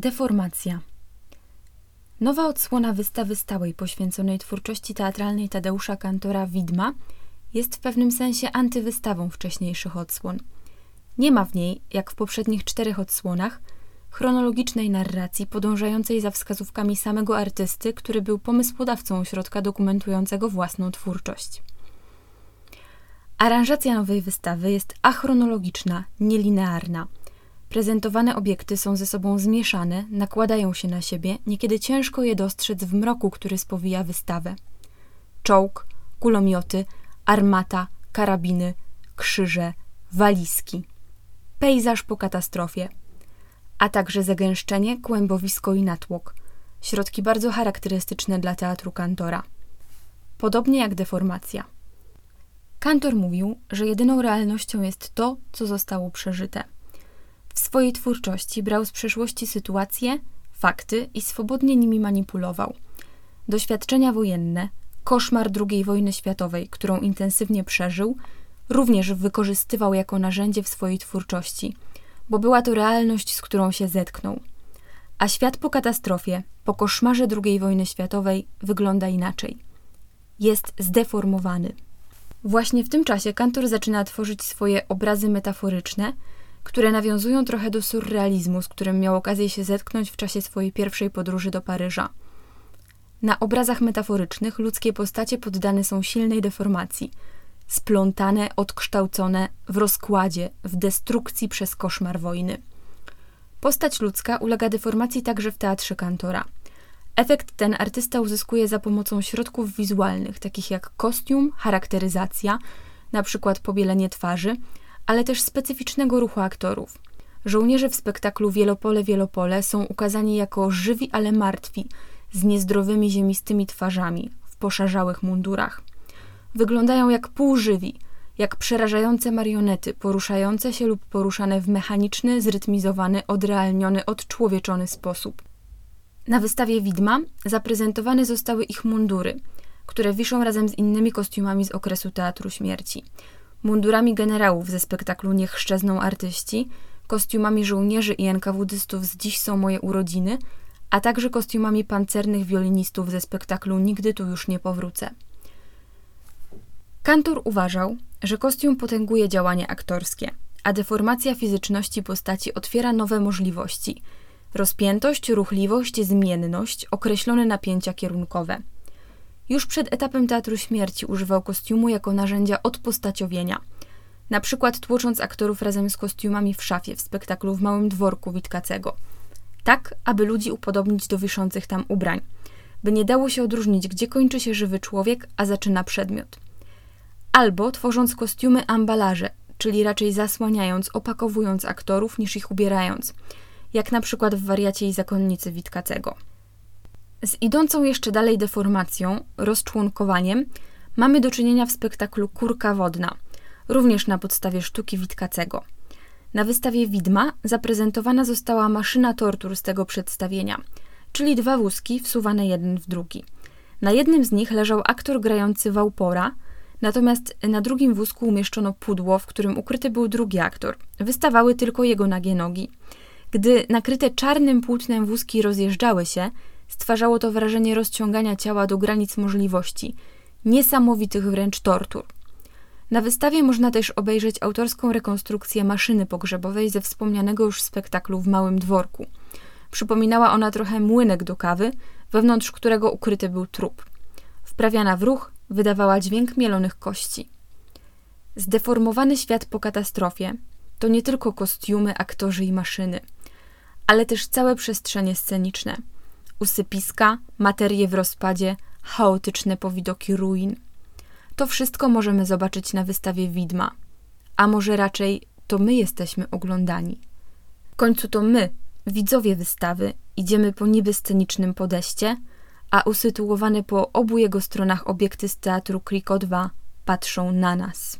Deformacja. Nowa odsłona wystawy stałej poświęconej twórczości teatralnej Tadeusza Kantora Widma jest w pewnym sensie antywystawą wcześniejszych odsłon. Nie ma w niej, jak w poprzednich czterech odsłonach, chronologicznej narracji podążającej za wskazówkami samego artysty, który był pomysłodawcą ośrodka dokumentującego własną twórczość. Aranżacja nowej wystawy jest achronologiczna, nielinearna – Prezentowane obiekty są ze sobą zmieszane, nakładają się na siebie, niekiedy ciężko je dostrzec w mroku, który spowija wystawę. Czołg, kulomioty, armata, karabiny, krzyże, walizki. Pejzaż po katastrofie, a także zagęszczenie, kłębowisko i natłok. Środki bardzo charakterystyczne dla teatru kantora. Podobnie jak deformacja. Kantor mówił, że jedyną realnością jest to, co zostało przeżyte. Swojej twórczości brał z przeszłości sytuacje, fakty i swobodnie nimi manipulował. Doświadczenia wojenne, koszmar II wojny światowej, którą intensywnie przeżył, również wykorzystywał jako narzędzie w swojej twórczości, bo była to realność, z którą się zetknął. A świat po katastrofie, po koszmarze II wojny światowej wygląda inaczej. Jest zdeformowany. Właśnie w tym czasie Kantor zaczyna tworzyć swoje obrazy metaforyczne, które nawiązują trochę do surrealizmu, z którym miał okazję się zetknąć w czasie swojej pierwszej podróży do Paryża. Na obrazach metaforycznych ludzkie postacie poddane są silnej deformacji, splątane, odkształcone w rozkładzie, w destrukcji przez koszmar wojny. Postać ludzka ulega deformacji także w teatrze Kantora. Efekt ten artysta uzyskuje za pomocą środków wizualnych, takich jak kostium, charakteryzacja, przykład pobielenie twarzy, ale też specyficznego ruchu aktorów. Żołnierze w spektaklu Wielopole, Wielopole są ukazani jako żywi, ale martwi, z niezdrowymi ziemistymi twarzami, w poszarzałych mundurach. Wyglądają jak półżywi, jak przerażające marionety, poruszające się lub poruszane w mechaniczny, zrytmizowany, odrealniony, odczłowieczony sposób. Na wystawie widma zaprezentowane zostały ich mundury, które wiszą razem z innymi kostiumami z okresu Teatru Śmierci mundurami generałów ze spektaklu Niech szczezną artyści, kostiumami żołnierzy i NKWDystów z Dziś są moje urodziny, a także kostiumami pancernych wiolinistów ze spektaklu Nigdy tu już nie powrócę. Kantor uważał, że kostium potęguje działanie aktorskie, a deformacja fizyczności postaci otwiera nowe możliwości. Rozpiętość, ruchliwość, zmienność, określone napięcia kierunkowe – już przed etapem Teatru Śmierci używał kostiumu jako narzędzia odpostaciowienia. Na przykład tłocząc aktorów razem z kostiumami w szafie w spektaklu w Małym Dworku Witkacego. Tak, aby ludzi upodobnić do wiszących tam ubrań. By nie dało się odróżnić, gdzie kończy się żywy człowiek, a zaczyna przedmiot. Albo tworząc kostiumy ambalaże, czyli raczej zasłaniając, opakowując aktorów niż ich ubierając, jak na przykład w wariacie i zakonnicy Witkacego. Z idącą jeszcze dalej deformacją, rozczłonkowaniem, mamy do czynienia w spektaklu Kurka Wodna, również na podstawie sztuki Witkacego. Na wystawie Widma zaprezentowana została maszyna tortur z tego przedstawienia, czyli dwa wózki wsuwane jeden w drugi. Na jednym z nich leżał aktor grający Wałpora, natomiast na drugim wózku umieszczono pudło, w którym ukryty był drugi aktor. Wystawały tylko jego nagie nogi. Gdy nakryte czarnym płótnem wózki rozjeżdżały się, Stwarzało to wrażenie rozciągania ciała do granic możliwości, niesamowitych wręcz tortur. Na wystawie można też obejrzeć autorską rekonstrukcję maszyny pogrzebowej ze wspomnianego już spektaklu w Małym Dworku. Przypominała ona trochę młynek do kawy, wewnątrz którego ukryty był trup. Wprawiana w ruch, wydawała dźwięk mielonych kości. Zdeformowany świat po katastrofie to nie tylko kostiumy, aktorzy i maszyny, ale też całe przestrzenie sceniczne – usypiska, materie w rozpadzie, chaotyczne powidoki ruin. To wszystko możemy zobaczyć na wystawie widma, a może raczej to my jesteśmy oglądani. W końcu to my, widzowie wystawy, idziemy po niby scenicznym podejście, a usytuowane po obu jego stronach obiekty z teatru Kriko 2 patrzą na nas.